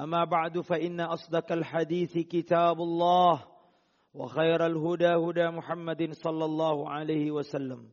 أما بعد فإن أصدق الحديث كتاب الله وخير الهدى هدى محمد صلى الله عليه وسلم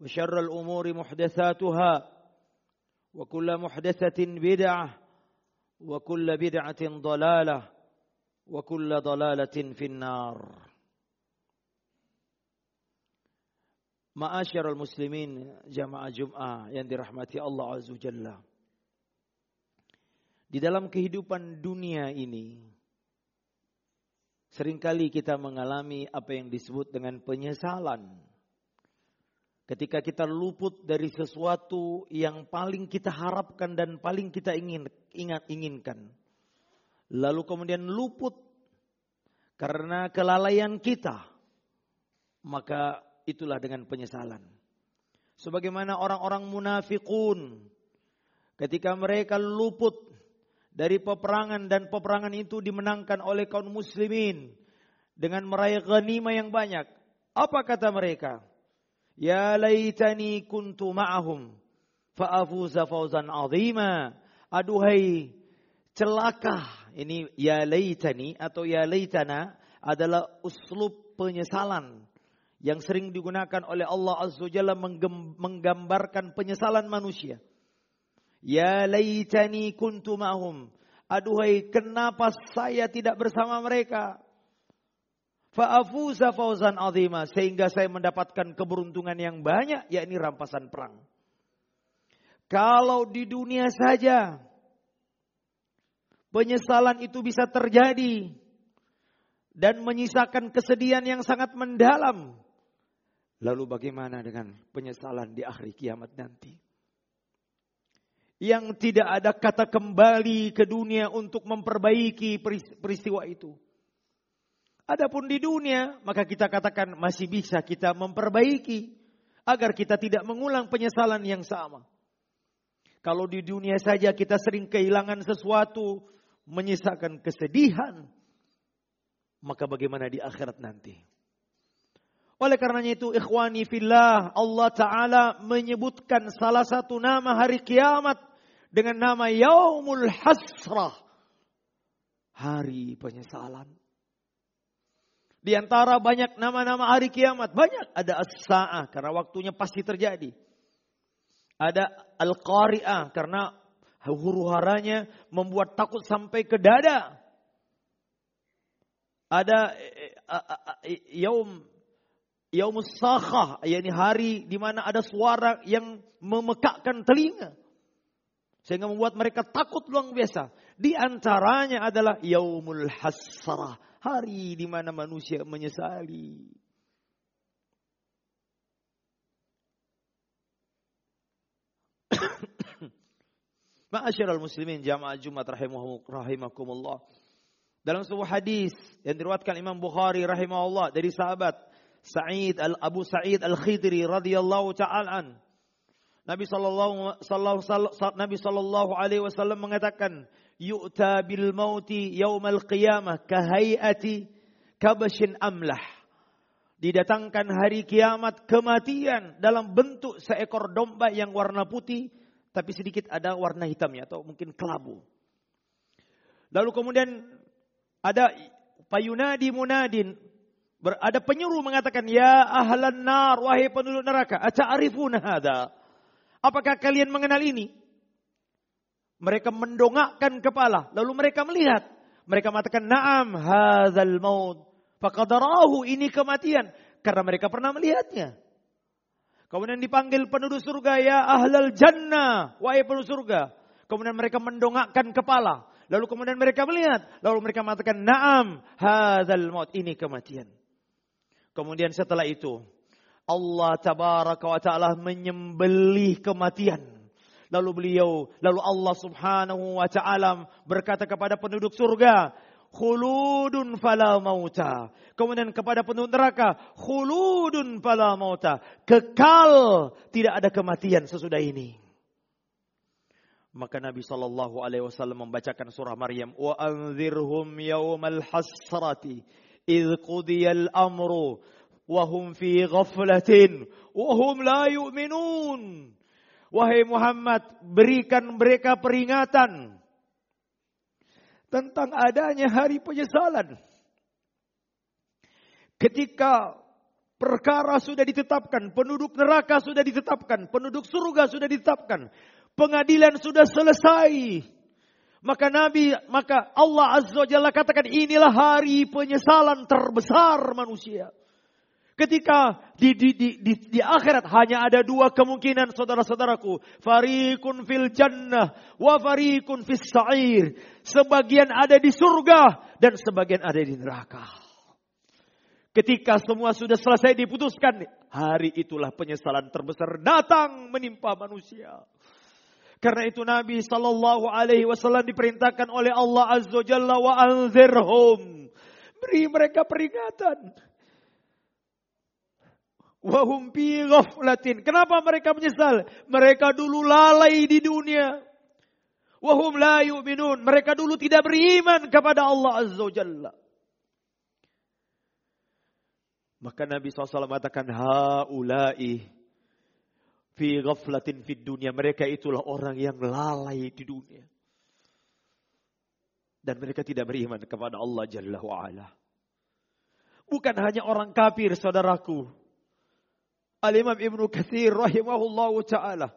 وشر الأمور محدثاتها وكل محدثة بدعة وكل بدعة ضلالة وكل ضلالة في النار Ma'asyiral muslimin jamaah Jum'ah yang dirahmati Allah Azza Jalla. Di dalam kehidupan dunia ini, sering kali kita mengalami apa yang disebut dengan penyesalan. Ketika kita luput dari sesuatu yang paling kita harapkan dan paling kita ingin ingat inginkan. Lalu kemudian luput karena kelalaian kita. Maka itulah dengan penyesalan. Sebagaimana orang-orang munafikun ketika mereka luput dari peperangan dan peperangan itu dimenangkan oleh kaum muslimin dengan meraih ghanimah yang banyak. Apa kata mereka? Ya laitani kuntu ma'ahum fa'afuza fawzan azima. Aduhai celaka. Ini ya laitani atau ya laitana adalah uslub penyesalan yang sering digunakan oleh Allah Azza Jalla menggambarkan penyesalan manusia. Ya laitani kuntu ma'hum. Aduhai kenapa saya tidak bersama mereka? Fa'afuza fauzan azima. Sehingga saya mendapatkan keberuntungan yang banyak. yakni rampasan perang. Kalau di dunia saja. Penyesalan itu bisa terjadi. Dan menyisakan kesedihan yang sangat mendalam. Lalu bagaimana dengan penyesalan di akhir kiamat nanti? Yang tidak ada kata kembali ke dunia untuk memperbaiki peristiwa itu. Adapun di dunia, maka kita katakan masih bisa kita memperbaiki agar kita tidak mengulang penyesalan yang sama. Kalau di dunia saja kita sering kehilangan sesuatu, menyisakan kesedihan, maka bagaimana di akhirat nanti? Oleh karenanya itu ikhwani fillah Allah Ta'ala menyebutkan salah satu nama hari kiamat dengan nama Yaumul Hasrah. Hari penyesalan. Di antara banyak nama-nama hari kiamat. Banyak ada as-sa'ah karena waktunya pasti terjadi. Ada al-qari'ah karena huru haranya membuat takut sampai ke dada. Ada eh, eh, yaum Yaumus Sakhah, yakni hari di mana ada suara yang memekakkan telinga. Sehingga membuat mereka takut luar biasa. Di antaranya adalah Yaumul Hasrah. Hari di mana manusia menyesali. Ma'asyiral muslimin jamaah Jumat rahimakumullah. Dalam sebuah hadis yang diriwayatkan Imam Bukhari rahimahullah dari sahabat Sa'id al Abu Sa'id al Khidri radhiyallahu taala an. Nabi sallallahu Nabi sallallahu alaihi wasallam mengatakan, "Yu'ta bil mauti yaumal qiyamah kahayati kabashin amlah." didatangkan hari kiamat kematian dalam bentuk seekor domba yang warna putih tapi sedikit ada warna hitamnya atau mungkin kelabu. Lalu kemudian ada payunadi munadin ada penyuruh mengatakan ya ahlan nar wahai penduduk neraka ata'rifuna hadza apakah kalian mengenal ini mereka mendongakkan kepala lalu mereka melihat mereka mengatakan na'am hadzal maut Fakadarahu ini kematian. Karena mereka pernah melihatnya. Kemudian dipanggil penduduk surga, ya ahlal jannah, wahai penduduk surga. Kemudian mereka mendongakkan kepala. Lalu kemudian mereka melihat. Lalu mereka mengatakan, naam, hadal maut, ini kematian. Kemudian setelah itu, Allah tabaraka wa ta'ala menyembelih kematian. Lalu beliau, lalu Allah subhanahu wa ta'ala berkata kepada penduduk surga, khuludun fala mauta. Kemudian kepada penduduk neraka, khuludun fala mauta. Kekal, tidak ada kematian sesudah ini. Maka Nabi sallallahu alaihi wasallam membacakan surah Maryam, "Wa anzirhum yaumal hasrati idh qudiyal amru wa hum fi ghaflatin wa hum la yu'minun." Wahai Muhammad, berikan mereka peringatan tentang adanya hari penyesalan. Ketika perkara sudah ditetapkan, penduduk neraka sudah ditetapkan, penduduk surga sudah ditetapkan, pengadilan sudah selesai. Maka Nabi, maka Allah Azza wa Jalla katakan inilah hari penyesalan terbesar manusia. Ketika di, di, di, di, di akhirat hanya ada dua kemungkinan saudara-saudaraku. Farikun fil jannah wa farikun fis sa'ir. Sebagian ada di surga dan sebagian ada di neraka. Ketika semua sudah selesai diputuskan, hari itulah penyesalan terbesar datang menimpa manusia. Karena itu Nabi Shallallahu Alaihi Wasallam diperintahkan oleh Allah Azza Jalla wa anzirhum. Beri mereka peringatan Wahum fi ghaflatin. Kenapa mereka menyesal? Mereka dulu lalai di dunia. Wahum la yu'minun. Mereka dulu tidak beriman kepada Allah Azza wa Jalla. Maka Nabi SAW mengatakan, Haulai fi ghaflatin fi dunia. Mereka itulah orang yang lalai di dunia. Dan mereka tidak beriman kepada Allah Jalla wa'ala. Bukan hanya orang kafir saudaraku. Al-Imam Ibnu Katsir rahimahullahu taala.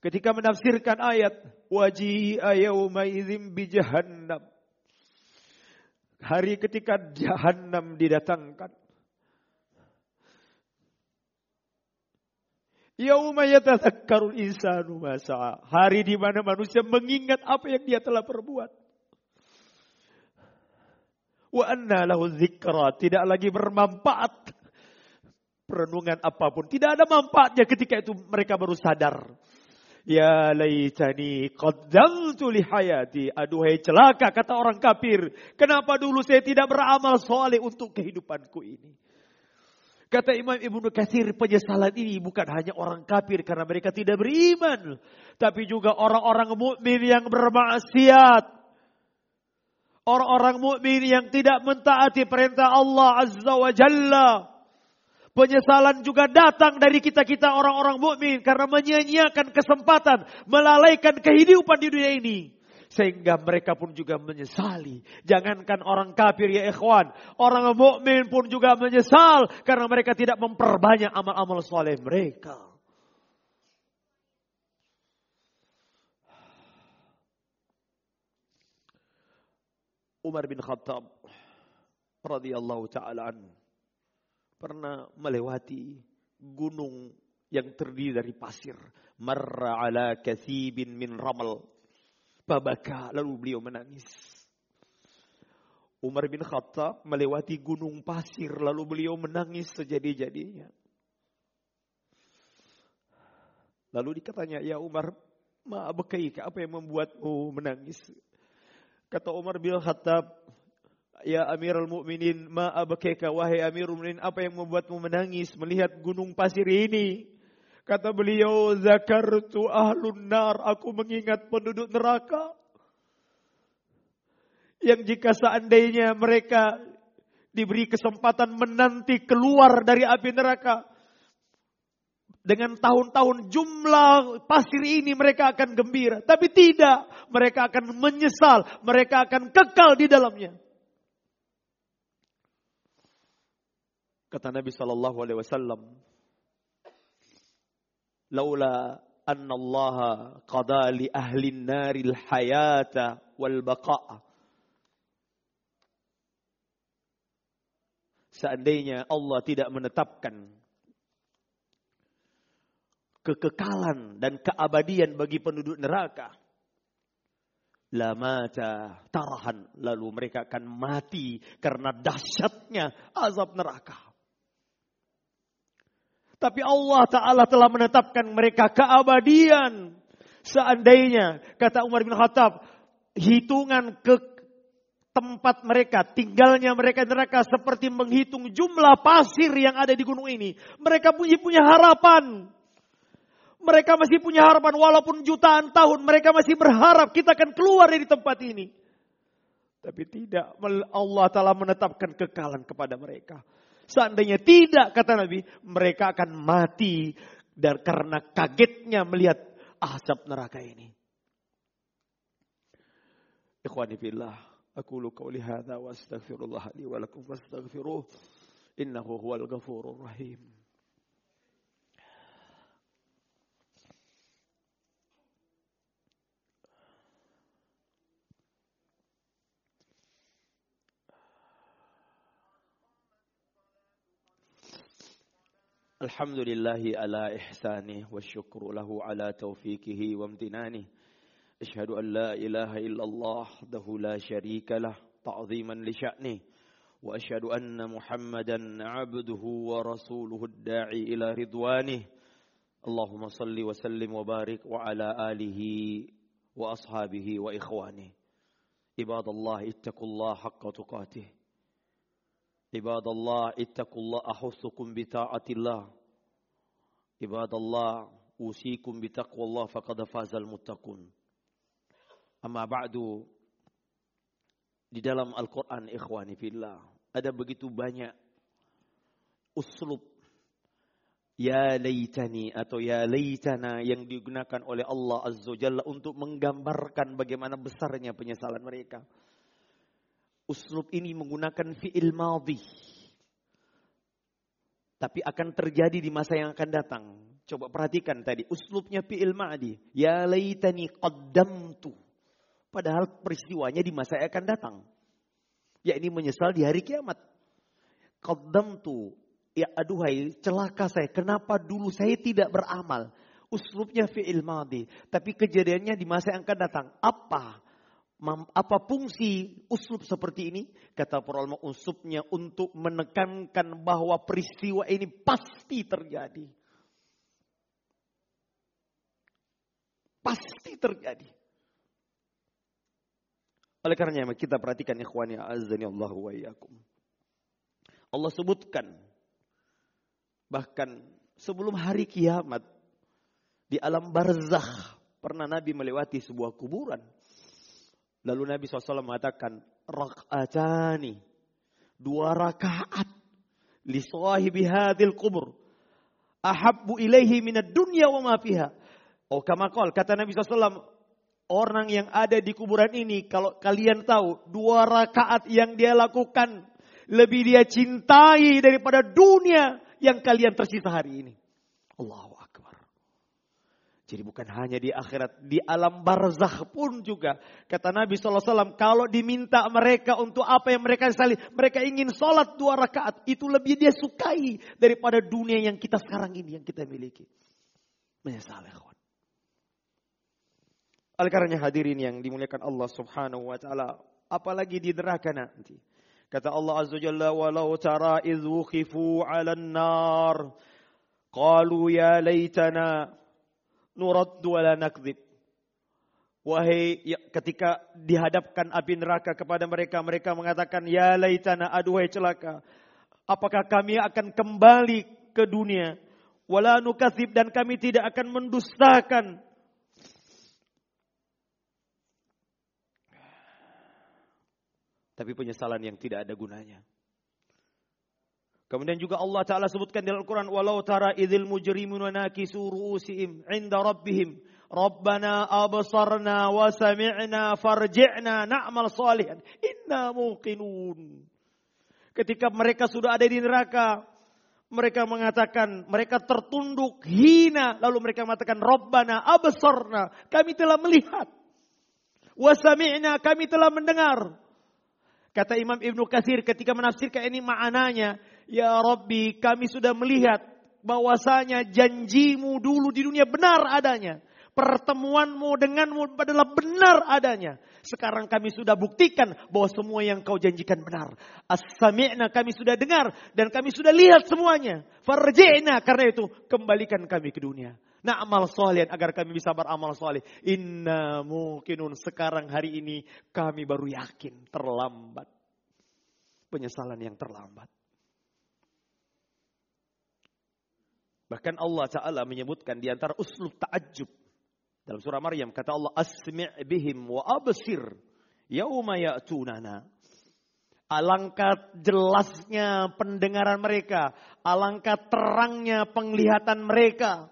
Ketika menafsirkan ayat waji'a yauma idzin bi jahannam. Hari ketika jahannam didatangkan. Yauma yatadzakkarul insanu ma Hari di mana manusia mengingat apa yang dia telah perbuat. Wa anna lahu dzikra, tidak lagi bermanfaat perenungan apa pun. Tidak ada manfaatnya ketika itu mereka baru sadar. Ya laitani qaddamtu li hayati. Aduhai celaka kata orang kafir. Kenapa dulu saya tidak beramal soleh untuk kehidupanku ini? Kata Imam Ibnu Katsir penyesalan ini bukan hanya orang kafir karena mereka tidak beriman, tapi juga orang-orang mukmin yang bermaksiat. Orang-orang mukmin yang tidak mentaati perintah Allah Azza wa Jalla. Penyesalan juga datang dari kita-kita orang-orang mukmin karena menyia-nyiakan kesempatan, melalaikan kehidupan di dunia ini. Sehingga mereka pun juga menyesali. Jangankan orang kafir ya ikhwan. Orang mukmin pun juga menyesal karena mereka tidak memperbanyak amal-amal soleh mereka. Umar bin Khattab radhiyallahu taala anhu pernah melewati gunung yang terdiri dari pasir. Marra ala kathibin min ramal. Babaka, lalu beliau menangis. Umar bin Khattab melewati gunung pasir, lalu beliau menangis sejadi-jadinya. Lalu dikatanya, ya Umar, ma'abakaika, apa yang membuatmu menangis? Kata Umar bin Khattab, Ya Amirul Mukminin, ma abakeka wahai Amirul Mukminin, apa yang membuatmu menangis melihat gunung pasir ini? Kata beliau, zakartu ahlun nar, aku mengingat penduduk neraka. Yang jika seandainya mereka diberi kesempatan menanti keluar dari api neraka. Dengan tahun-tahun jumlah pasir ini mereka akan gembira. Tapi tidak, mereka akan menyesal, mereka akan kekal di dalamnya. Kata Nabi Shallallahu Alaihi Wasallam, "Laula anna Allah qada li ahli naril hayata wal baqa'a." Seandainya Allah tidak menetapkan kekekalan dan keabadian bagi penduduk neraka, lamata tarahan lalu mereka akan mati karena dahsyatnya azab neraka. Tapi Allah Ta'ala telah menetapkan mereka keabadian. Seandainya, kata Umar bin Khattab, hitungan ke tempat mereka, tinggalnya mereka neraka seperti menghitung jumlah pasir yang ada di gunung ini. Mereka punya punya harapan. Mereka masih punya harapan walaupun jutaan tahun mereka masih berharap kita akan keluar dari tempat ini. Tapi tidak, Allah telah menetapkan kekalan kepada mereka. Seandainya tidak, kata Nabi, mereka akan mati dan karena kagetnya melihat asap neraka ini. Ikhwani fillah, aku lu qauli hadza wa astaghfirullah li wa lakum fastaghfiruh innahu huwal ghafurur rahim. الحمد لله على إحسانه والشكر له على توفيقه وامتنانه. أشهد أن لا إله إلا الله وحده لا شريك له تعظيما لشأنه. وأشهد أن محمدا عبده ورسوله الداعي إلى رضوانه. اللهم صل وسلم وبارك وعلى آله وأصحابه وإخوانه. عباد الله اتقوا الله حق تقاته. عباد الله اتقوا الله أحثكم بطاعة الله عباد الله أوصيكم بتقوى الله فقد فاز المتقون أما بعد di dalam Al-Quran ikhwani fillah ada begitu banyak uslub ya laitani atau ya laitana yang digunakan oleh Allah Azza Jalla untuk menggambarkan bagaimana besarnya penyesalan mereka. Uslub ini menggunakan fi'il madhi. Tapi akan terjadi di masa yang akan datang. Coba perhatikan tadi. Uslubnya fi'il madhi. Ya laytani qaddamtu. Padahal peristiwanya di masa yang akan datang. Ya ini menyesal di hari kiamat. Qaddamtu. Ya aduhai celaka saya. Kenapa dulu saya tidak beramal. Uslubnya fi'il madhi. Tapi kejadiannya di masa yang akan datang. Apa? Apa fungsi uslub seperti ini? Kata para ulama uslubnya untuk menekankan bahwa peristiwa ini pasti terjadi. Pasti terjadi. Oleh karenanya kita perhatikan ikhwani azani Allah wa iyyakum. Allah sebutkan bahkan sebelum hari kiamat di alam barzakh pernah Nabi melewati sebuah kuburan Lalu Nabi SAW mengatakan, rak'atani, dua rakaat, li sahibi hadil kubur, ahabbu ilaihi minad dunya wa ma fiha. Oh kamakol, kata Nabi SAW, orang yang ada di kuburan ini, kalau kalian tahu, dua rakaat yang dia lakukan, lebih dia cintai daripada dunia yang kalian tersisa hari ini. Allahu jadi bukan hanya di akhirat, di alam barzakh pun juga. Kata Nabi SAW, kalau diminta mereka untuk apa yang mereka sali, mereka ingin sholat dua rakaat. Itu lebih dia sukai daripada dunia yang kita sekarang ini, yang kita miliki. Menyesal ya kawan. Oleh karenanya hadirin yang dimuliakan Allah subhanahu wa ta'ala. Apalagi di neraka nanti. Kata Allah Azza Jalla, walau tara iz wukhifu ala nar. Qalu ya laytana nuraddu wala nakdzib. Wahai ya, ketika dihadapkan api neraka kepada mereka, mereka mengatakan, Ya laitana aduhai celaka. Apakah kami akan kembali ke dunia? Wala nukasib dan kami tidak akan mendustakan. Tapi penyesalan yang tidak ada gunanya. Kemudian juga Allah Ta'ala sebutkan dalam Al-Quran, Walau tara idhil mujrimuna nakisu ru'usihim inda rabbihim. Rabbana absarna wa sami'na farji'na na'mal salihan. Inna muqinun. Ketika mereka sudah ada di neraka, mereka mengatakan, mereka tertunduk, hina. Lalu mereka mengatakan, Rabbana absarna. Kami telah melihat. Wasami'na, kami telah mendengar. Kata Imam Ibnu Katsir ketika menafsirkan ini maknanya, Ya Rabbi, kami sudah melihat bahwasanya janjimu dulu di dunia benar adanya. Pertemuanmu denganmu adalah benar adanya. Sekarang kami sudah buktikan bahwa semua yang kau janjikan benar. As-sami'na kami sudah dengar dan kami sudah lihat semuanya. Farji'na karena itu kembalikan kami ke dunia. Nah amal agar kami bisa beramal soleh. Inna mungkinun sekarang hari ini kami baru yakin terlambat. Penyesalan yang terlambat. Bahkan Allah Ta'ala menyebutkan di antara uslub ta'ajub. Dalam surah Maryam kata Allah, Asmi' bihim wa absir yauma ya'tunana. Alangkah jelasnya pendengaran mereka. Alangkah terangnya penglihatan mereka.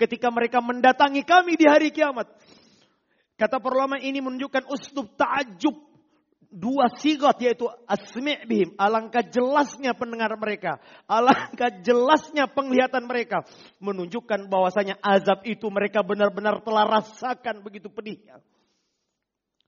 Ketika mereka mendatangi kami di hari kiamat. Kata perlama ini menunjukkan uslub ta'ajub dua sigot yaitu asmi' bihim. Alangkah jelasnya pendengar mereka. Alangkah jelasnya penglihatan mereka. Menunjukkan bahwasanya azab itu mereka benar-benar telah rasakan begitu pedihnya.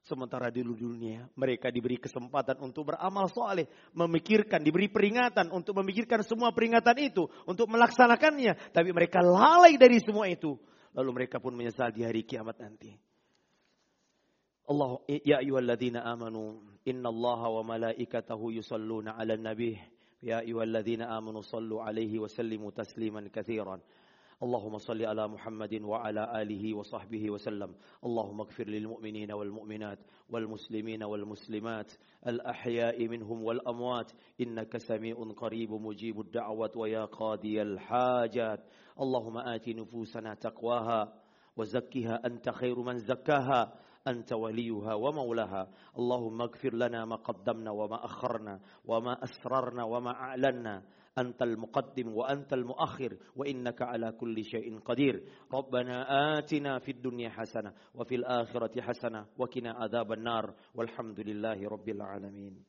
Sementara di dunia mereka diberi kesempatan untuk beramal soleh. Memikirkan, diberi peringatan untuk memikirkan semua peringatan itu. Untuk melaksanakannya. Tapi mereka lalai dari semua itu. Lalu mereka pun menyesal di hari kiamat nanti. Allah ya ayyuhalladzina amanu innallaha wa malaikatahu yusalluna 'alan nabiy ya ayyuhalladzina amanu sallu 'alaihi wa sallimu tasliman katsiran اللهم صل على محمد وعلى آله وصحبه وسلم. اللهم اغفر للمؤمنين والمؤمنات والمسلمين والمسلمات. الأحياء منهم والأموات. إنك سميع قريب مجيب الدعوة ويا قاضي الحاجات. اللهم آت نفوسنا تقواها وزكها. أنت خير من زكاها. أنت وليها ومولاها. اللهم اغفر لنا ما قدمنا وما أخرنا وما أسررنا وما أعلنا. أنت المقدم وأنت المؤخر وإنك على كل شيء قدير. ربنا آتنا في الدنيا حسنة وفي الآخرة حسنة وكنا عذاب النار. والحمد لله رب العالمين.